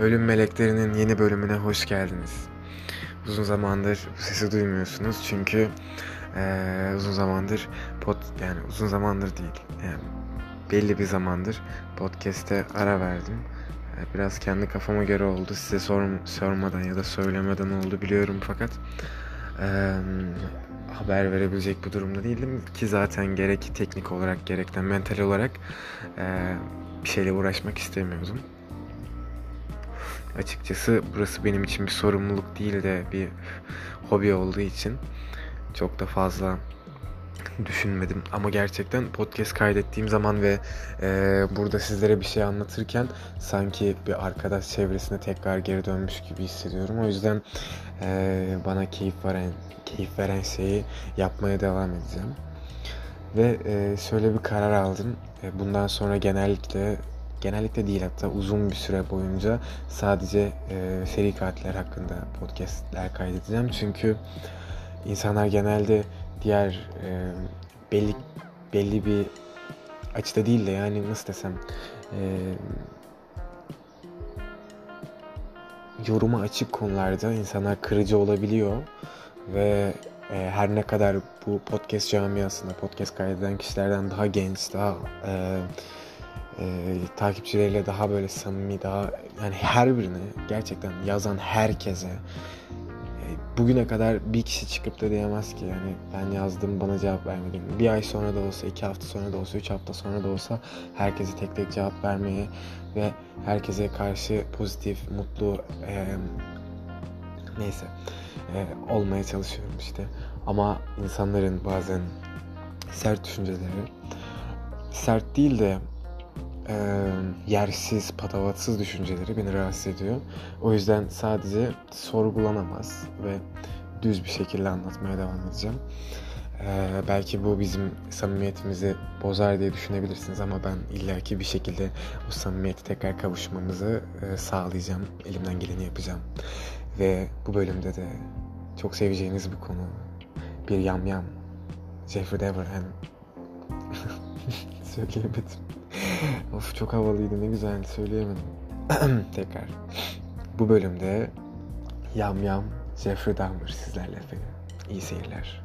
Ölüm Meleklerinin yeni bölümüne hoş geldiniz. Uzun zamandır sesi duymuyorsunuz çünkü ee, uzun zamandır pod yani uzun zamandır değil yani belli bir zamandır podcast'e ara verdim. Ee, biraz kendi kafama göre oldu. Size sor, sormadan ya da söylemeden oldu biliyorum fakat ee, haber verebilecek bu durumda değildim ki zaten gerek teknik olarak gerek de mental olarak ee, bir şeyle uğraşmak istemiyordum. Açıkçası burası benim için bir sorumluluk değil de bir hobi olduğu için çok da fazla düşünmedim. Ama gerçekten podcast kaydettiğim zaman ve e, burada sizlere bir şey anlatırken sanki bir arkadaş çevresine tekrar geri dönmüş gibi hissediyorum. O yüzden e, bana keyif veren keyif veren şeyi yapmaya devam edeceğim. Ve e, şöyle bir karar aldım. E, bundan sonra genellikle genellikle değil hatta uzun bir süre boyunca sadece e, seri katiller hakkında podcastler kaydedeceğim. Çünkü insanlar genelde diğer e, belli belli bir açıda değil de yani nasıl desem e, yoruma açık konularda insanlar kırıcı olabiliyor ve e, her ne kadar bu podcast camiasında podcast kaydeden kişilerden daha genç, daha e, e, takipçileriyle daha böyle samimi, daha yani her birine gerçekten yazan herkese e, bugüne kadar bir kişi çıkıp da diyemez ki yani ben yazdım bana cevap vermedin. Bir ay sonra da olsa, iki hafta sonra da olsa, üç hafta sonra da olsa herkese tek tek cevap vermeye ve herkese karşı pozitif, mutlu e, neyse e, olmaya çalışıyorum işte. Ama insanların bazen sert düşünceleri sert değil de e, yersiz, patavatsız düşünceleri beni rahatsız ediyor. O yüzden sadece sorgulanamaz ve düz bir şekilde anlatmaya devam edeceğim. Ee, belki bu bizim samimiyetimizi bozar diye düşünebilirsiniz ama ben illaki bir şekilde o samimiyete tekrar kavuşmamızı e, sağlayacağım. Elimden geleni yapacağım. Ve bu bölümde de çok seveceğiniz bir konu. Bir yamyam. Jeffrey Dever and söyleyemedim. of çok havalıydı ne güzel söyleyemedim. Tekrar. Bu bölümde Yam Yam Jeffrey Dahmer sizlerle efendim. İyi seyirler.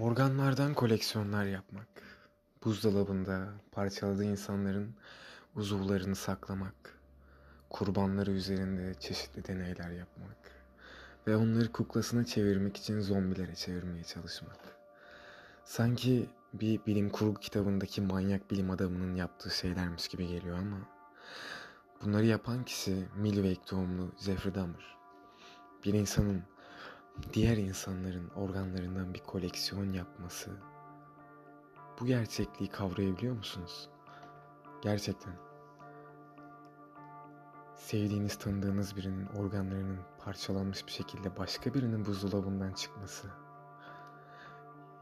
Organlardan koleksiyonlar yapmak. Buzdolabında parçaladığı insanların uzuvlarını saklamak kurbanları üzerinde çeşitli deneyler yapmak ve onları kuklasına çevirmek için zombilere çevirmeye çalışmak. Sanki bir bilim kurgu kitabındaki manyak bilim adamının yaptığı şeylermiş gibi geliyor ama bunları yapan kişi Milwaukee doğumlu Jeffrey Dahmer. Bir insanın diğer insanların organlarından bir koleksiyon yapması. Bu gerçekliği kavrayabiliyor musunuz? Gerçekten sevdiğiniz tanıdığınız birinin organlarının parçalanmış bir şekilde başka birinin buzdolabından çıkması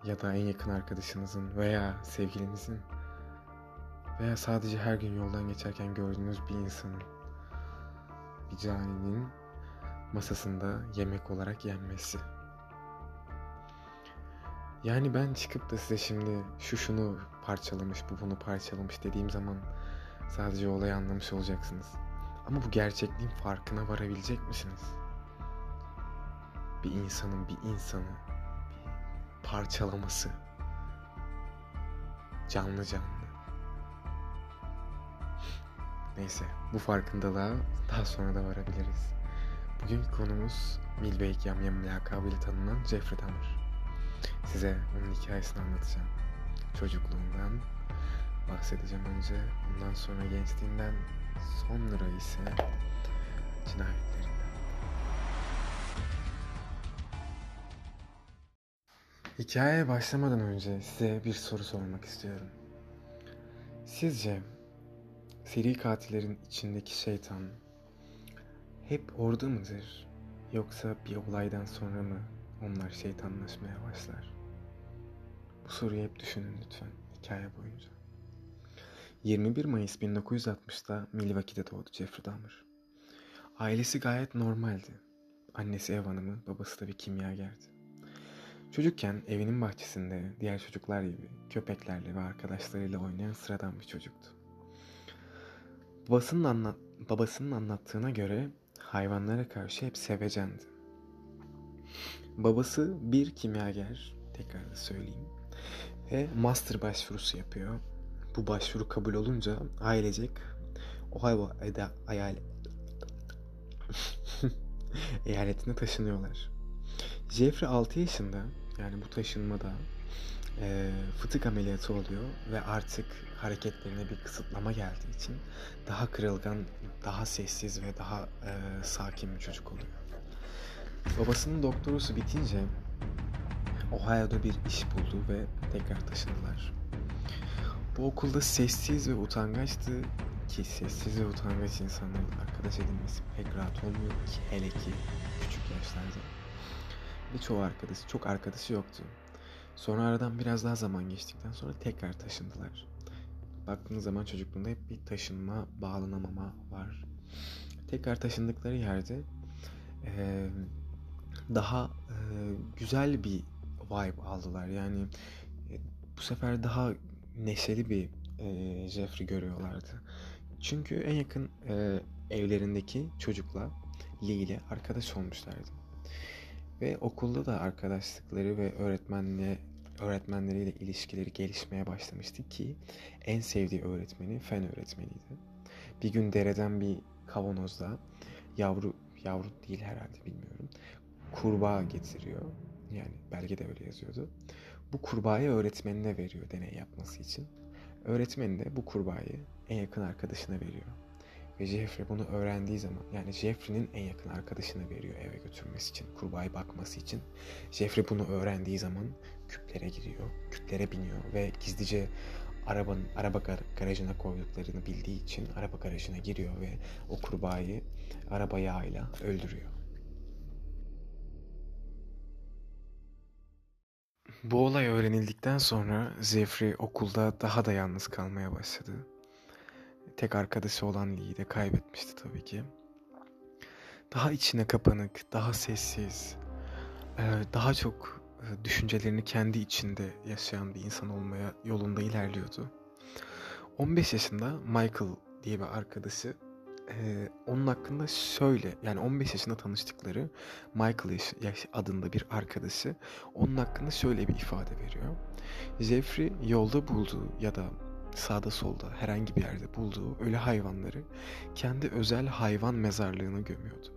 ya da en yakın arkadaşınızın veya sevgilinizin veya sadece her gün yoldan geçerken gördüğünüz bir insanın bir caninin masasında yemek olarak yenmesi. Yani ben çıkıp da size şimdi şu şunu parçalamış, bu bunu parçalamış dediğim zaman sadece olayı anlamış olacaksınız. Ama bu gerçekliğin farkına varabilecek misiniz? Bir insanın bir insanı bir parçalaması canlı canlı. Neyse bu farkındalığa daha sonra da varabiliriz. Bugün konumuz Milwaukee Yamyam lakabıyla tanınan Jeffrey Dahmer. Size onun hikayesini anlatacağım. Çocukluğundan bahsedeceğim önce. Ondan sonra gençliğinden Sonra ise cinayetlerinden. Hikayeye başlamadan önce size bir soru sormak istiyorum. Sizce seri katillerin içindeki şeytan hep orada mıdır? Yoksa bir olaydan sonra mı onlar şeytanlaşmaya başlar? Bu soruyu hep düşünün lütfen hikaye boyunca. 21 Mayıs 1960'da Milwaukee'de doğdu Jeffrey Dahmer. Ailesi gayet normaldi. Annesi ev hanımı, babası da bir kimyagerdi. Çocukken evinin bahçesinde diğer çocuklar gibi köpeklerle ve arkadaşlarıyla oynayan sıradan bir çocuktu. Babasının, anlat babasının anlattığına göre hayvanlara karşı hep sevecendi. Babası bir kimyager, tekrar da söyleyeyim, ve master başvurusu yapıyor. Bu başvuru kabul olunca ailecek Ohio eda, hayal, eyaletine taşınıyorlar. Jeffrey 6 yaşında yani bu taşınmada e, fıtık ameliyatı oluyor ve artık hareketlerine bir kısıtlama geldiği için daha kırılgan, daha sessiz ve daha e, sakin bir çocuk oluyor. Babasının doktorusu bitince Ohio'da bir iş buldu ve tekrar taşındılar. Bu okulda sessiz ve utangaçtı ki sessiz ve utangaç insanların arkadaş edinmesi pek rahat olmuyor ki hele ki küçük yaşlarda. Birçoğu arkadaşı, çok arkadaşı yoktu. Sonra aradan biraz daha zaman geçtikten sonra tekrar taşındılar. Baktığınız zaman çocukluğunda hep bir taşınma, bağlanamama var. Tekrar taşındıkları yerde e, daha e, güzel bir vibe aldılar. Yani e, bu sefer daha neşeli bir e, Jeffrey görüyorlardı. Çünkü en yakın e, evlerindeki çocukla Lee ile arkadaş olmuşlardı. Ve okulda da arkadaşlıkları ve öğretmenle öğretmenleriyle ilişkileri gelişmeye başlamıştı ki en sevdiği öğretmeni fen öğretmeniydi. Bir gün dereden bir kavanozda yavru yavru değil herhalde bilmiyorum. Kurbağa getiriyor. Yani belgede öyle yazıyordu. Bu kurbağayı öğretmenine veriyor deney yapması için. Öğretmeni de bu kurbağayı en yakın arkadaşına veriyor. Ve Jeffrey bunu öğrendiği zaman yani Jeffrey'nin en yakın arkadaşına veriyor eve götürmesi için, kurbağayı bakması için. Jeffrey bunu öğrendiği zaman küplere giriyor, küplere biniyor ve gizlice arabanın araba garajına koyduklarını bildiği için araba garajına giriyor ve o kurbağayı araba yağıyla öldürüyor. Bu olay öğrenildikten sonra Jeffrey okulda daha da yalnız kalmaya başladı. Tek arkadaşı olan Lee'yi de kaybetmişti tabii ki. Daha içine kapanık, daha sessiz, e, daha çok e, düşüncelerini kendi içinde yaşayan bir insan olmaya yolunda ilerliyordu. 15 yaşında Michael diye bir arkadaşı ee, onun hakkında şöyle yani 15 yaşında tanıştıkları Michael yaş, adında bir arkadaşı onun hakkında şöyle bir ifade veriyor. Jeffrey yolda bulduğu ya da sağda solda herhangi bir yerde bulduğu ölü hayvanları kendi özel hayvan mezarlığına gömüyordu.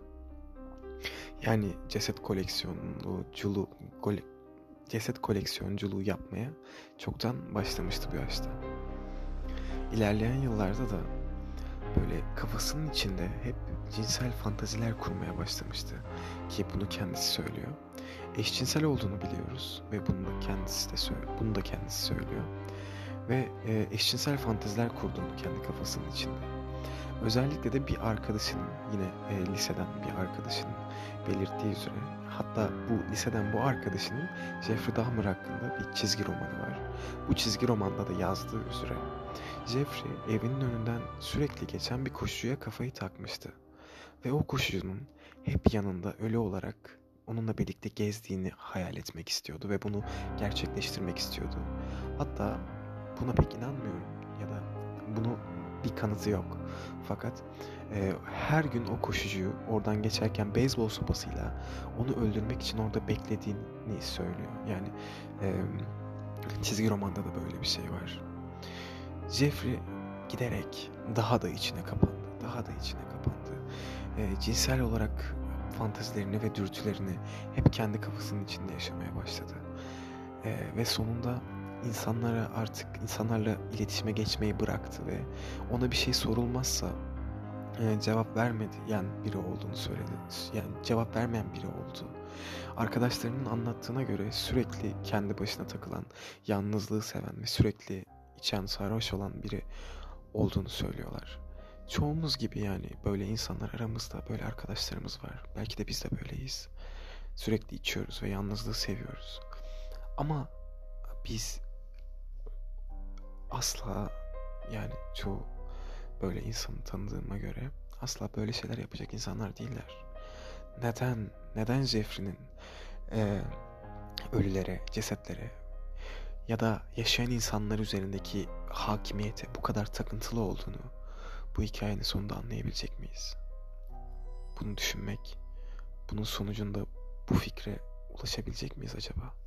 Yani ceset koleksiyonculuğu kole, ceset koleksiyonculuğu yapmaya çoktan başlamıştı bu yaşta. İlerleyen yıllarda da böyle kafasının içinde hep cinsel fantaziler kurmaya başlamıştı. Ki bunu kendisi söylüyor. Eşcinsel olduğunu biliyoruz ve bunu da kendisi de söylüyor. Bunu da kendisi söylüyor. Ve e, eşcinsel fantaziler kurduğunu kendi kafasının içinde. Özellikle de bir arkadaşının yine e, liseden bir arkadaşının belirttiği üzere hatta bu liseden bu arkadaşının Jeffrey Dahmer hakkında bir çizgi romanı var. Bu çizgi romanda da yazdığı üzere Jeffrey evinin önünden sürekli geçen bir koşucuya kafayı takmıştı. Ve o koşucunun hep yanında ölü olarak onunla birlikte gezdiğini hayal etmek istiyordu ve bunu gerçekleştirmek istiyordu. Hatta buna pek inanmıyorum ya da bunu bir kanıtı yok. Fakat e, her gün o koşucuyu oradan geçerken beyzbol sopasıyla onu öldürmek için orada beklediğini söylüyor. Yani e, çizgi romanda da böyle bir şey var. Jeffrey giderek daha da içine kapandı. Daha da içine kapandı. E, cinsel olarak fantazilerini ve dürtülerini hep kendi kafasının içinde yaşamaya başladı. E, ve sonunda insanlara artık insanlarla iletişime geçmeyi bıraktı ve ona bir şey sorulmazsa e, cevap vermeyen biri olduğunu söyledi. Yani cevap vermeyen biri oldu. Arkadaşlarının anlattığına göre sürekli kendi başına takılan, yalnızlığı seven ve sürekli içen sarhoş olan biri olduğunu söylüyorlar. Çoğumuz gibi yani böyle insanlar aramızda, böyle arkadaşlarımız var. Belki de biz de böyleyiz. Sürekli içiyoruz ve yalnızlığı seviyoruz. Ama biz asla yani çoğu böyle insanı tanıdığıma göre asla böyle şeyler yapacak insanlar değiller. neden neden Jeffrey'nin e, ölülere, cesetlere ya da yaşayan insanlar üzerindeki hakimiyete bu kadar takıntılı olduğunu bu hikayenin sonunda anlayabilecek miyiz? Bunu düşünmek, bunun sonucunda bu fikre ulaşabilecek miyiz acaba?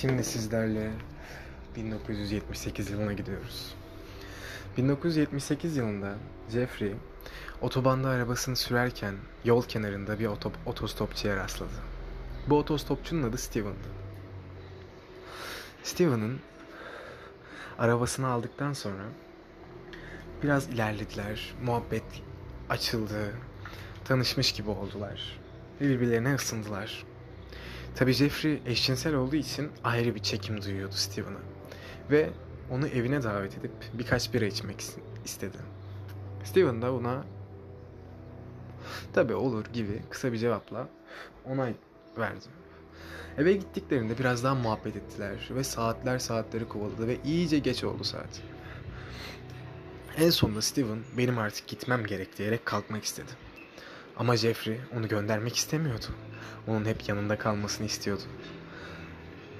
Şimdi sizlerle 1978 yılına gidiyoruz. 1978 yılında Jeffrey otobanda arabasını sürerken yol kenarında bir otop otostopçuya rastladı. Bu otostopçunun adı Steven'dı. Steven'ın arabasını aldıktan sonra biraz ilerlediler, muhabbet açıldı, tanışmış gibi oldular ve birbirlerine ısındılar. Tabi Jeffrey eşcinsel olduğu için ayrı bir çekim duyuyordu Steven'a. Ve onu evine davet edip birkaç bira içmek istedi. Steven da buna tabi olur gibi kısa bir cevapla onay verdi. Eve gittiklerinde biraz daha muhabbet ettiler ve saatler saatleri kovaladı ve iyice geç oldu saat. En sonunda Steven benim artık gitmem gerek diyerek kalkmak istedi. Ama Jeffrey onu göndermek istemiyordu. Onun hep yanında kalmasını istiyordu.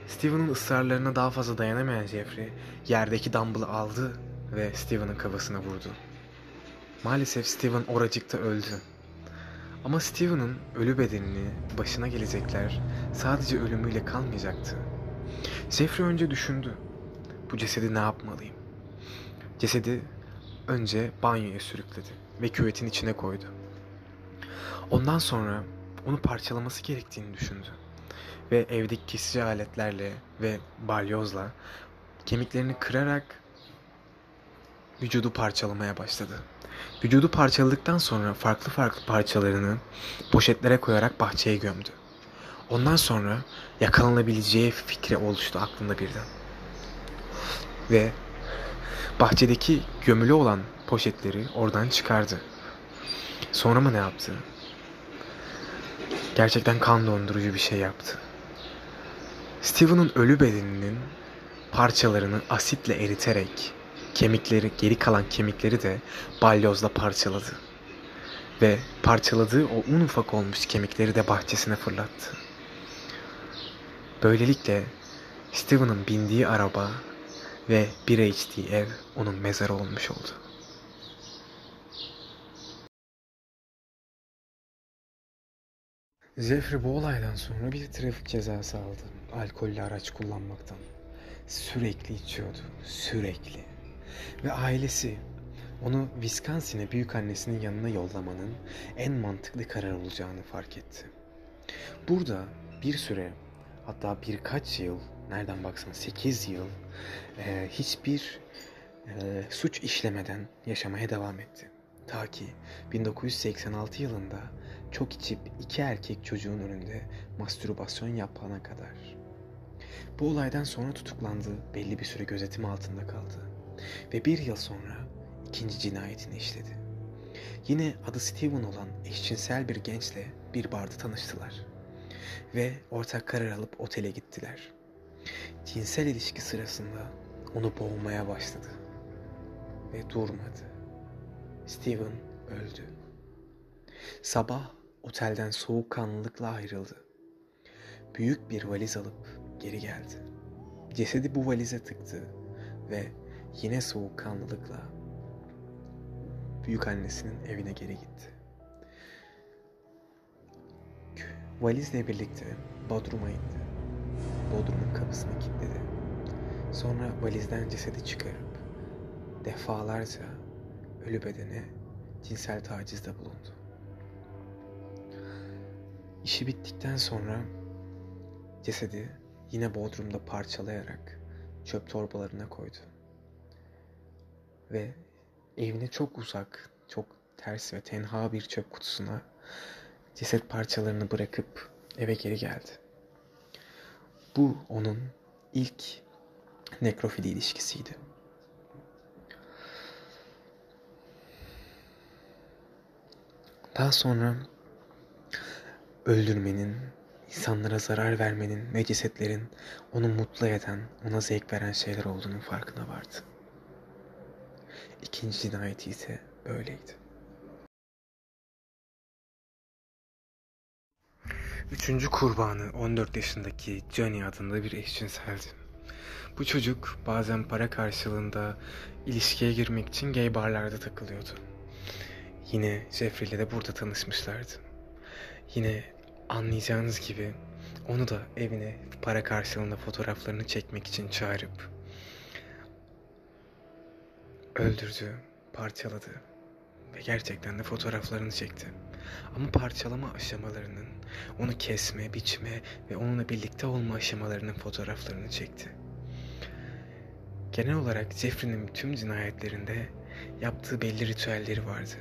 Steven'ın ısrarlarına daha fazla dayanamayan Jeffrey yerdeki dumbbell'ı aldı ve Steven'ın kafasına vurdu. Maalesef Steven oracıkta öldü. Ama Steven'ın ölü bedenini başına gelecekler sadece ölümüyle kalmayacaktı. Jeffrey önce düşündü. Bu cesedi ne yapmalıyım? Cesedi önce banyoya sürükledi ve küvetin içine koydu. Ondan sonra onu parçalaması gerektiğini düşündü. Ve evdeki kesici aletlerle ve balyozla kemiklerini kırarak vücudu parçalamaya başladı. Vücudu parçaladıktan sonra farklı farklı parçalarını poşetlere koyarak bahçeye gömdü. Ondan sonra yakalanabileceği fikri oluştu aklında birden. Ve bahçedeki gömülü olan poşetleri oradan çıkardı. Sonra mı ne yaptı? Gerçekten kan dondurucu bir şey yaptı. Steven'ın ölü bedeninin parçalarını asitle eriterek kemikleri, geri kalan kemikleri de balyozla parçaladı. Ve parçaladığı o un ufak olmuş kemikleri de bahçesine fırlattı. Böylelikle Steven'ın bindiği araba ve bira içtiği ev onun mezarı olmuş oldu. Jeffrey bu olaydan sonra bir trafik cezası aldı. Alkollü araç kullanmaktan. Sürekli içiyordu. Sürekli. Ve ailesi onu Wisconsin'e büyük annesinin yanına yollamanın en mantıklı karar olacağını fark etti. Burada bir süre hatta birkaç yıl nereden baksan 8 yıl e, hiçbir e, suç işlemeden yaşamaya devam etti. Ta ki 1986 yılında çok içip iki erkek çocuğun önünde mastürbasyon yapana kadar. Bu olaydan sonra tutuklandı, belli bir süre gözetim altında kaldı ve bir yıl sonra ikinci cinayetini işledi. Yine adı Steven olan eşcinsel bir gençle bir barda tanıştılar ve ortak karar alıp otele gittiler. Cinsel ilişki sırasında onu boğmaya başladı ve durmadı. Steven öldü. Sabah otelden soğukkanlılıkla ayrıldı. Büyük bir valiz alıp geri geldi. Cesedi bu valize tıktı ve yine soğukkanlılıkla büyük annesinin evine geri gitti. Valizle birlikte Bodrum'a indi. Bodrum'un kapısını kilitledi. Sonra valizden cesedi çıkarıp defalarca ölü bedene cinsel tacizde bulundu. İşi bittikten sonra cesedi yine Bodrum'da parçalayarak çöp torbalarına koydu. Ve evine çok uzak, çok ters ve tenha bir çöp kutusuna ceset parçalarını bırakıp eve geri geldi. Bu onun ilk nekrofili ilişkisiydi. Daha sonra öldürmenin insanlara zarar vermenin ve cesetlerin onu mutlu eden, ona zevk veren şeyler olduğunun farkına vardı. İkinci cinayeti ise böyleydi. Üçüncü kurbanı 14 yaşındaki Johnny adında bir eşcinseldi. Bu çocuk bazen para karşılığında ilişkiye girmek için gay barlarda takılıyordu. Yine Jeffrey ile de burada tanışmışlardı. Yine anlayacağınız gibi onu da evine para karşılığında fotoğraflarını çekmek için çağırıp öldürdü, parçaladı ve gerçekten de fotoğraflarını çekti. Ama parçalama aşamalarının, onu kesme, biçme ve onunla birlikte olma aşamalarının fotoğraflarını çekti. Genel olarak Jeffrey'nin tüm cinayetlerinde yaptığı belli ritüelleri vardı.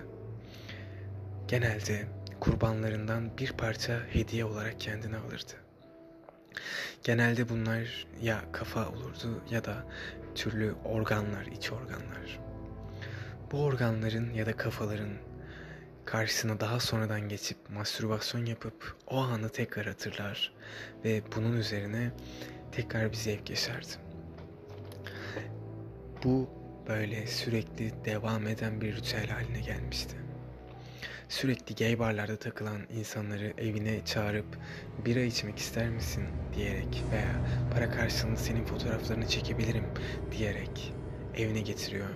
Genelde kurbanlarından bir parça hediye olarak kendine alırdı. Genelde bunlar ya kafa olurdu ya da türlü organlar, iç organlar. Bu organların ya da kafaların karşısına daha sonradan geçip mastürbasyon yapıp o anı tekrar hatırlar ve bunun üzerine tekrar bir zevk yaşardı. Bu böyle sürekli devam eden bir ritüel haline gelmişti. Sürekli gay barlarda takılan insanları evine çağırıp bira içmek ister misin diyerek veya para karşılığında senin fotoğraflarını çekebilirim diyerek evine getiriyor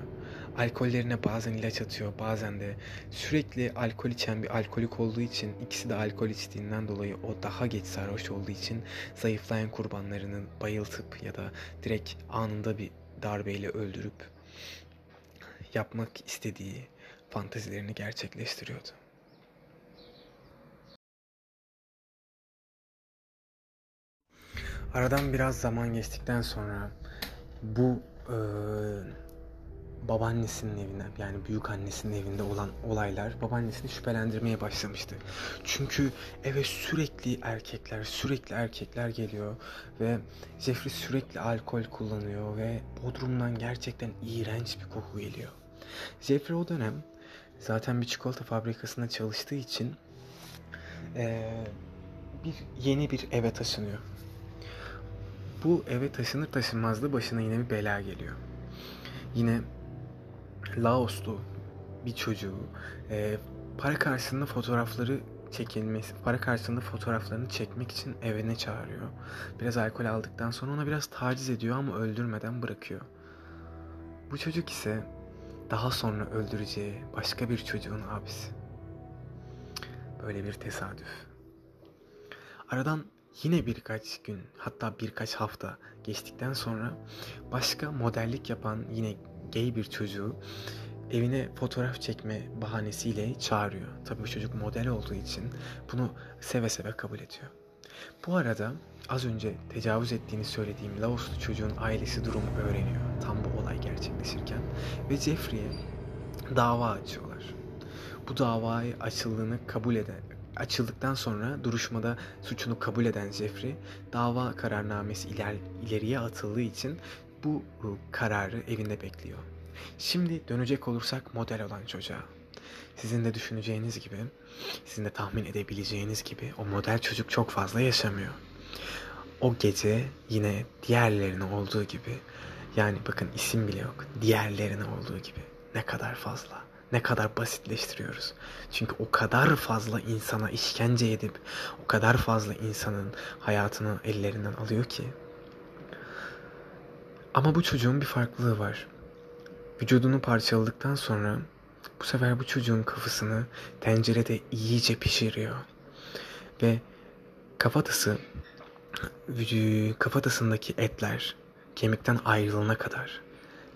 alkollerine bazen ilaç atıyor bazen de sürekli alkol içen bir alkolik olduğu için ikisi de alkol içtiğinden dolayı o daha geç sarhoş olduğu için zayıflayan kurbanlarını bayıltıp ya da direkt anında bir darbeyle öldürüp yapmak istediği fantazilerini gerçekleştiriyordu. Aradan biraz zaman geçtikten sonra bu e, babaannesinin evine yani büyük annesinin evinde olan olaylar babaannesini şüphelendirmeye başlamıştı. Çünkü eve sürekli erkekler, sürekli erkekler geliyor ve Jeffrey sürekli alkol kullanıyor ve bodrumdan gerçekten iğrenç bir koku geliyor. Jeffrey o dönem zaten bir çikolata fabrikasında çalıştığı için ee, bir yeni bir eve taşınıyor. Bu eve taşınır taşınmaz da başına yine bir bela geliyor. Yine Laoslu bir çocuğu e, para karşılığında fotoğrafları çekilmesi, para karşılığında fotoğraflarını çekmek için evine çağırıyor. Biraz alkol aldıktan sonra ona biraz taciz ediyor ama öldürmeden bırakıyor. Bu çocuk ise daha sonra öldüreceği başka bir çocuğun abisi. Böyle bir tesadüf. Aradan yine birkaç gün hatta birkaç hafta geçtikten sonra başka modellik yapan yine gay bir çocuğu evine fotoğraf çekme bahanesiyle çağırıyor. Tabii bu çocuk model olduğu için bunu seve seve kabul ediyor. Bu arada az önce tecavüz ettiğini söylediğim Laoslu çocuğun ailesi durumu öğreniyor. Tam bu olay gerçekleşirken. Ve Jeffrey'e dava açıyorlar. Bu davayı açıldığını kabul eden, açıldıktan sonra duruşmada suçunu kabul eden Jeffrey dava kararnamesi iler, ileriye atıldığı için bu kararı evinde bekliyor. Şimdi dönecek olursak model olan çocuğa. Sizin de düşüneceğiniz gibi, sizin de tahmin edebileceğiniz gibi o model çocuk çok fazla yaşamıyor. O gece yine diğerlerine olduğu gibi yani bakın isim bile yok. Diğerlerine olduğu gibi ne kadar fazla ne kadar basitleştiriyoruz. Çünkü o kadar fazla insana işkence edip o kadar fazla insanın hayatını ellerinden alıyor ki ama bu çocuğun bir farklılığı var. Vücudunu parçaladıktan sonra bu sefer bu çocuğun kafasını tencerede iyice pişiriyor. Ve kafatası kafatasındaki etler kemikten ayrılana kadar.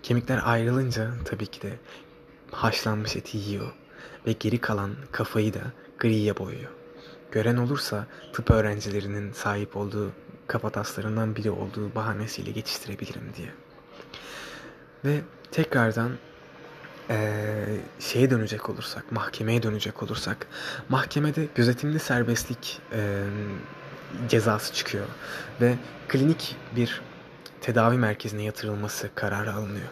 Kemikler ayrılınca tabii ki de haşlanmış eti yiyor ve geri kalan kafayı da griye boyuyor. Gören olursa tıp öğrencilerinin sahip olduğu kafataslarından biri olduğu bahanesiyle geçiştirebilirim diye. Ve tekrardan ee, şeye dönecek olursak, mahkemeye dönecek olursak, mahkemede gözetimli serbestlik e, cezası çıkıyor ve klinik bir tedavi merkezine yatırılması kararı alınıyor.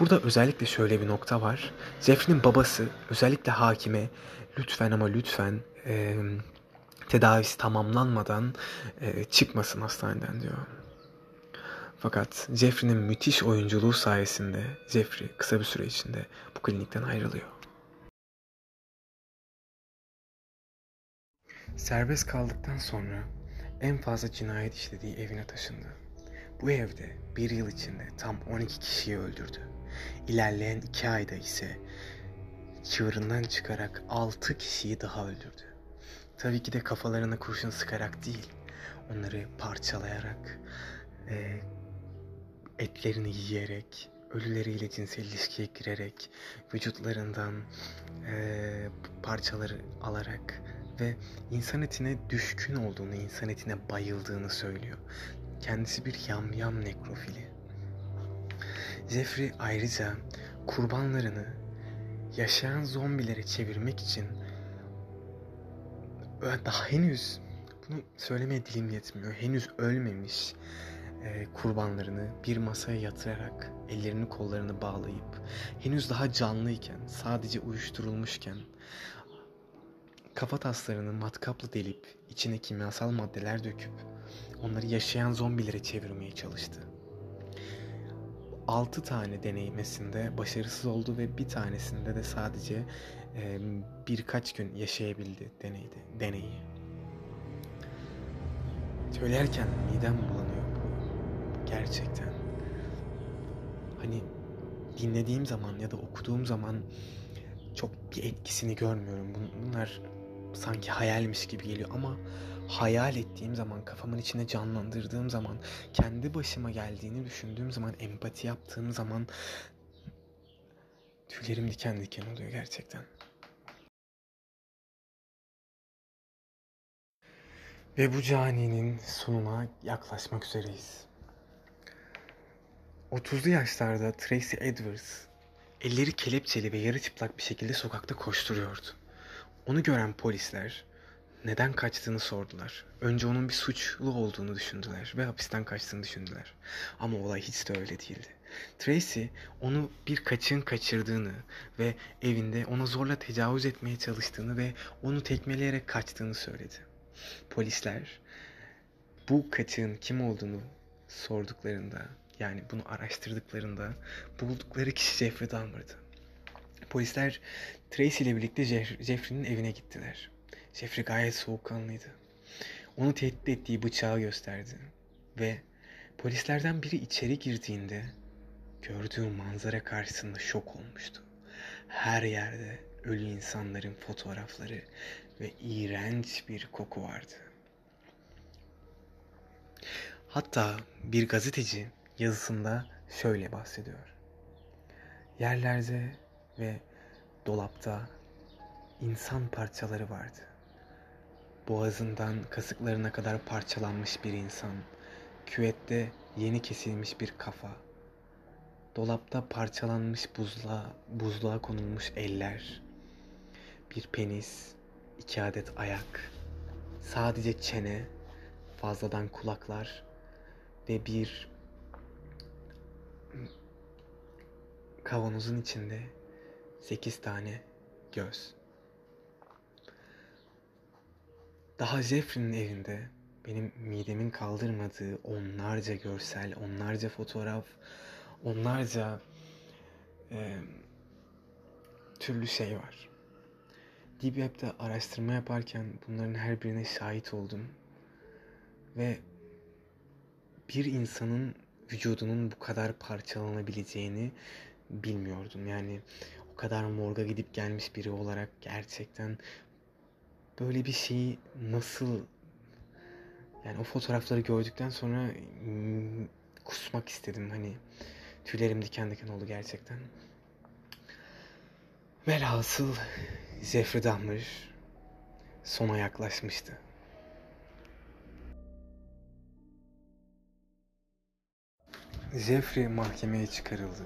Burada özellikle şöyle bir nokta var. Jeffrey'nin babası özellikle hakime lütfen ama lütfen e, tedavisi tamamlanmadan e, çıkmasın hastaneden diyor. Fakat Jeffrey'nin müthiş oyunculuğu sayesinde Jeffrey kısa bir süre içinde bu klinikten ayrılıyor. Serbest kaldıktan sonra en fazla cinayet işlediği evine taşındı. Bu evde bir yıl içinde tam 12 kişiyi öldürdü. İlerleyen iki ayda ise çığırından çıkarak 6 kişiyi daha öldürdü. Tabii ki de kafalarına kurşun sıkarak değil, onları parçalayarak, e, etlerini yiyerek, ölüleriyle cinsel ilişkiye girerek, vücutlarından e, parçaları alarak ve insan etine düşkün olduğunu, insan etine bayıldığını söylüyor. Kendisi bir yamyam nekrofili. Jeffrey ayrıca kurbanlarını yaşayan zombilere çevirmek için daha henüz bunu söylemeye dilim yetmiyor. Henüz ölmemiş e, kurbanlarını bir masaya yatırarak ellerini kollarını bağlayıp henüz daha canlıyken sadece uyuşturulmuşken kafa taslarını matkapla delip içine kimyasal maddeler döküp onları yaşayan zombilere çevirmeye çalıştı. 6 tane deneyimesinde başarısız oldu ve bir tanesinde de sadece e, birkaç gün yaşayabildi deneydi, deneyi. Söylerken midem bulanıyor bu gerçekten. Hani dinlediğim zaman ya da okuduğum zaman çok bir etkisini görmüyorum. Bunlar sanki hayalmiş gibi geliyor ama hayal ettiğim zaman, kafamın içine canlandırdığım zaman, kendi başıma geldiğini düşündüğüm zaman, empati yaptığım zaman tüylerim diken diken oluyor gerçekten. Ve bu caninin sonuna yaklaşmak üzereyiz. 30'lu yaşlarda Tracy Edwards elleri kelepçeli ve yarı çıplak bir şekilde sokakta koşturuyordu. Onu gören polisler neden kaçtığını sordular. Önce onun bir suçlu olduğunu düşündüler ve hapisten kaçtığını düşündüler. Ama olay hiç de öyle değildi. Tracy onu bir kaçın kaçırdığını ve evinde ona zorla tecavüz etmeye çalıştığını ve onu tekmeleyerek kaçtığını söyledi. Polisler bu kaçığın kim olduğunu sorduklarında yani bunu araştırdıklarında buldukları kişi Jeffrey Dahmer'dı. Polisler Tracy ile birlikte Jeffrey'nin evine gittiler. Jeffrey gayet soğukkanlıydı. Onu tehdit ettiği bıçağı gösterdi. Ve polislerden biri içeri girdiğinde gördüğü manzara karşısında şok olmuştu. Her yerde ölü insanların fotoğrafları ve iğrenç bir koku vardı. Hatta bir gazeteci yazısında şöyle bahsediyor. Yerlerde ve dolapta insan parçaları vardı. Boğazından kasıklarına kadar parçalanmış bir insan, küvette yeni kesilmiş bir kafa, dolapta parçalanmış buzluğa, buzluğa konulmuş eller, bir penis, iki adet ayak, sadece çene, fazladan kulaklar ve bir kavanozun içinde sekiz tane göz. Daha Jeffrey'nin evinde benim midemin kaldırmadığı onlarca görsel, onlarca fotoğraf, onlarca e, türlü şey var. Deep Web'de araştırma yaparken bunların her birine şahit oldum. Ve bir insanın vücudunun bu kadar parçalanabileceğini bilmiyordum. Yani o kadar morga gidip gelmiş biri olarak gerçekten böyle bir şeyi nasıl yani o fotoğrafları gördükten sonra hmm, kusmak istedim hani tüylerim diken diken oldu gerçekten. Velhasıl Jeffrey Dahmer sona yaklaşmıştı. Jeffrey mahkemeye çıkarıldı.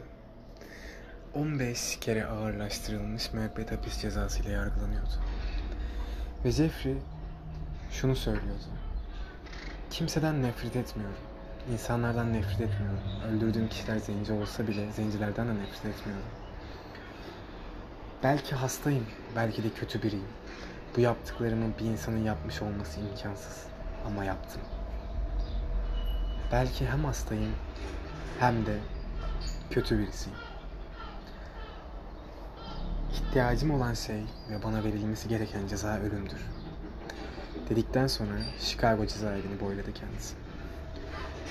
15 kere ağırlaştırılmış müebbet hapis cezası ile yargılanıyordu. Ve Jeffrey şunu söylüyordu. Kimseden nefret etmiyorum. İnsanlardan nefret etmiyorum. Öldürdüğüm kişiler zenci olsa bile zencilerden de nefret etmiyorum. Belki hastayım, belki de kötü biriyim. Bu yaptıklarımı bir insanın yapmış olması imkansız. Ama yaptım. Belki hem hastayım hem de kötü birisiyim. İhtiyacım olan şey ve bana verilmesi gereken ceza ölümdür. Dedikten sonra Chicago cezaevini boyladı kendisi.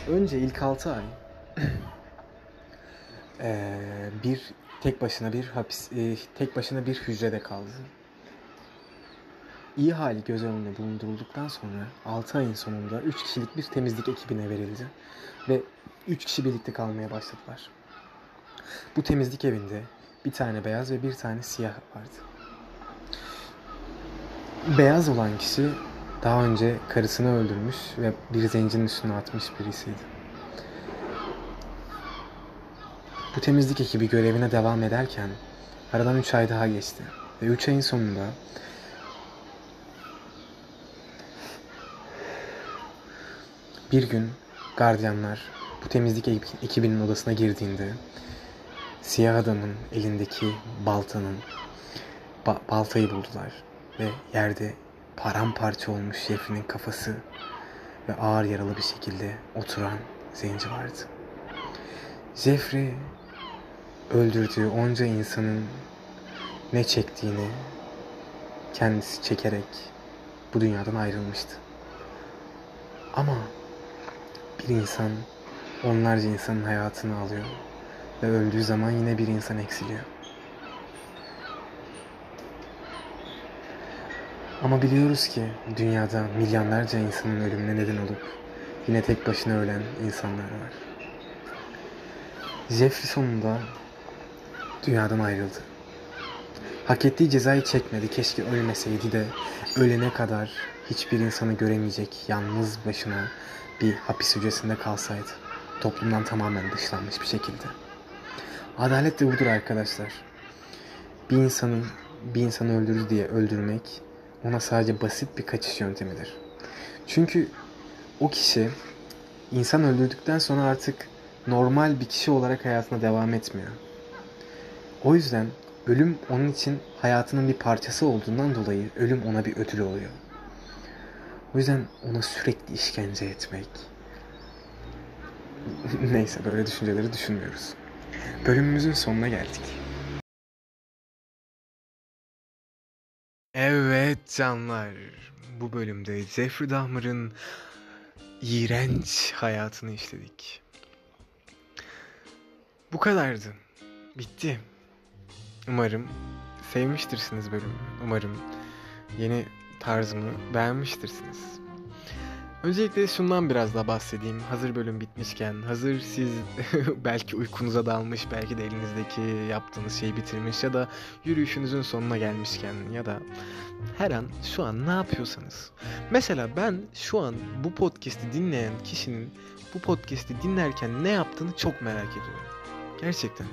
Önce ilk 6 ay bir tek başına bir hapis tek başına bir hücrede kaldı. İyi hali göz önünde bulundurulduktan sonra 6 ayın sonunda 3 kişilik bir temizlik ekibine verildi ve 3 kişi birlikte kalmaya başladılar. Bu temizlik evinde bir tane beyaz ve bir tane siyah vardı. Beyaz olan kişi daha önce karısını öldürmüş ve bir zencinin üstüne atmış birisiydi. Bu temizlik ekibi görevine devam ederken aradan 3 ay daha geçti. Ve 3 ayın sonunda bir gün gardiyanlar bu temizlik ekibinin odasına girdiğinde siyah adamın elindeki baltanın ba- baltayı buldular ve yerde paramparça olmuş Jeffrey'nin kafası ve ağır yaralı bir şekilde oturan zenci vardı. Jeffrey öldürdüğü onca insanın ne çektiğini kendisi çekerek bu dünyadan ayrılmıştı. Ama bir insan onlarca insanın hayatını alıyor ve öldüğü zaman yine bir insan eksiliyor. Ama biliyoruz ki dünyada milyonlarca insanın ölümüne neden olup yine tek başına ölen insanlar var. Jeffrey sonunda dünyadan ayrıldı. Hak ettiği cezayı çekmedi. Keşke ölmeseydi de ölene kadar hiçbir insanı göremeyecek yalnız başına bir hapis hücresinde kalsaydı. Toplumdan tamamen dışlanmış bir şekilde. Adalet de budur arkadaşlar. Bir insanın bir insanı öldürdü diye öldürmek ona sadece basit bir kaçış yöntemidir. Çünkü o kişi insan öldürdükten sonra artık normal bir kişi olarak hayatına devam etmiyor. O yüzden ölüm onun için hayatının bir parçası olduğundan dolayı ölüm ona bir ödül oluyor. O yüzden ona sürekli işkence etmek. Neyse böyle düşünceleri düşünmüyoruz. Bölümümüzün sonuna geldik. Evet canlar. Bu bölümde Jeffrey Dahmer'ın iğrenç hayatını işledik. Bu kadardı. Bitti. Umarım sevmiştirsiniz bölümü. Umarım yeni tarzımı beğenmiştirsiniz. Öncelikle şundan biraz daha bahsedeyim. Hazır bölüm bitmişken, hazır siz belki uykunuza dalmış, belki de elinizdeki yaptığınız şeyi bitirmiş ya da yürüyüşünüzün sonuna gelmişken ya da her an şu an ne yapıyorsanız. Mesela ben şu an bu podcast'i dinleyen kişinin bu podcast'i dinlerken ne yaptığını çok merak ediyorum. Gerçekten.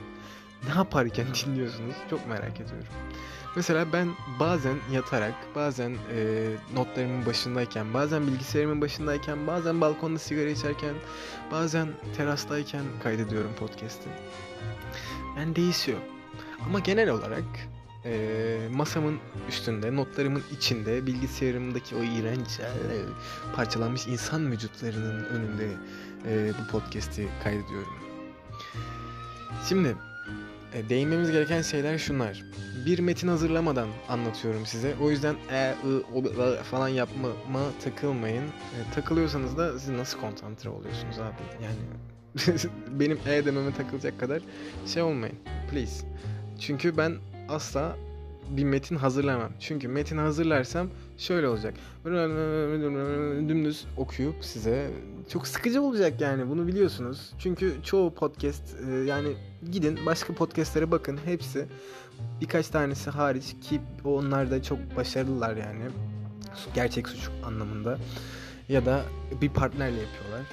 Ne yaparken dinliyorsunuz çok merak ediyorum. Mesela ben bazen yatarak, bazen e, notlarımın başındayken, bazen bilgisayarımın başındayken, bazen balkonda sigara içerken, bazen terastayken kaydediyorum podcast'i. Yani değişiyor. Ama genel olarak e, masamın üstünde, notlarımın içinde, bilgisayarımdaki o iğrenç e, parçalanmış insan vücutlarının önünde e, bu podcast'i kaydediyorum. Şimdi değinmemiz gereken şeyler şunlar. Bir metin hazırlamadan anlatıyorum size. O yüzden e, ı, o, falan yapmama takılmayın. E, takılıyorsanız da siz nasıl konsantre oluyorsunuz abi? Yani benim e dememe takılacak kadar şey olmayın. Please. Çünkü ben asla bir metin hazırlamam. Çünkü metin hazırlarsam şöyle olacak. Dümdüz okuyup size çok sıkıcı olacak yani bunu biliyorsunuz. Çünkü çoğu podcast e, yani gidin başka podcastlere bakın hepsi birkaç tanesi hariç ki onlar da çok başarılılar yani. Gerçek suç anlamında ya da bir partnerle yapıyorlar.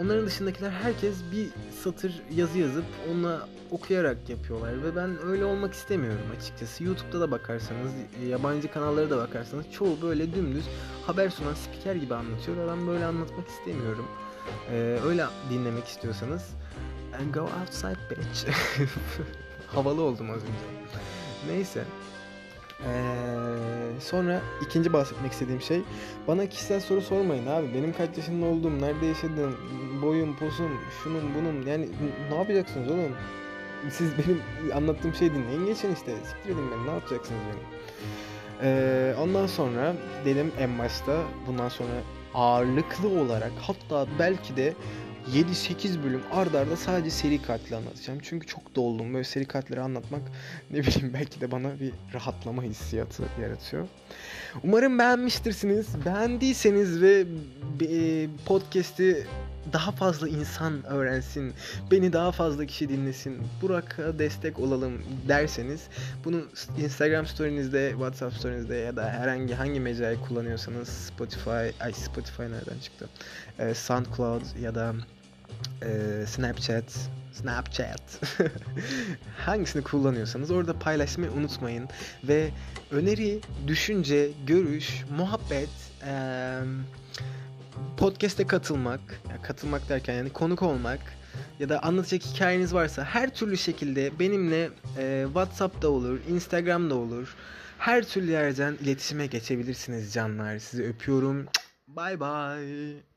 Onların dışındakiler herkes bir satır yazı yazıp onunla okuyarak yapıyorlar ve ben öyle olmak istemiyorum açıkçası. YouTube'da da bakarsanız, yabancı kanallara da bakarsanız çoğu böyle dümdüz haber sunan spiker gibi anlatıyor ben böyle anlatmak istemiyorum. Ee, öyle dinlemek istiyorsanız and go outside bitch. Havalı oldum az önce. Neyse. Ee, sonra ikinci bahsetmek istediğim şey bana kişisel soru sormayın abi. Benim kaç yaşında olduğum, nerede yaşadığım, boyum, posum, şunun bunun yani ne yapacaksınız oğlum? Siz benim anlattığım şey dinleyin geçin işte. Siktir edin beni ne yapacaksınız benim? Ee, ondan sonra dedim en başta bundan sonra ağırlıklı olarak hatta belki de 7-8 bölüm ardarda arda sadece seri katil anlatacağım. Çünkü çok doldum. Böyle seri katilleri anlatmak ne bileyim belki de bana bir rahatlama hissiyatı yaratıyor. Umarım beğenmiştirsiniz. Beğendiyseniz ve e, podcast'i daha fazla insan öğrensin, beni daha fazla kişi dinlesin, Burak'a destek olalım derseniz bunu Instagram story'nizde, WhatsApp story'nizde ya da herhangi hangi mecrayı kullanıyorsanız Spotify, ay Spotify nereden çıktı? Ee, SoundCloud ya da e, Snapchat, Snapchat hangisini kullanıyorsanız orada paylaşmayı unutmayın ve öneri, düşünce, görüş, muhabbet, eee podcast'e katılmak, ya katılmak derken yani konuk olmak ya da anlatacak hikayeniz varsa her türlü şekilde benimle e, WhatsApp'ta olur, Instagram'da olur. Her türlü yerden iletişime geçebilirsiniz canlar. Sizi öpüyorum. Bye bye.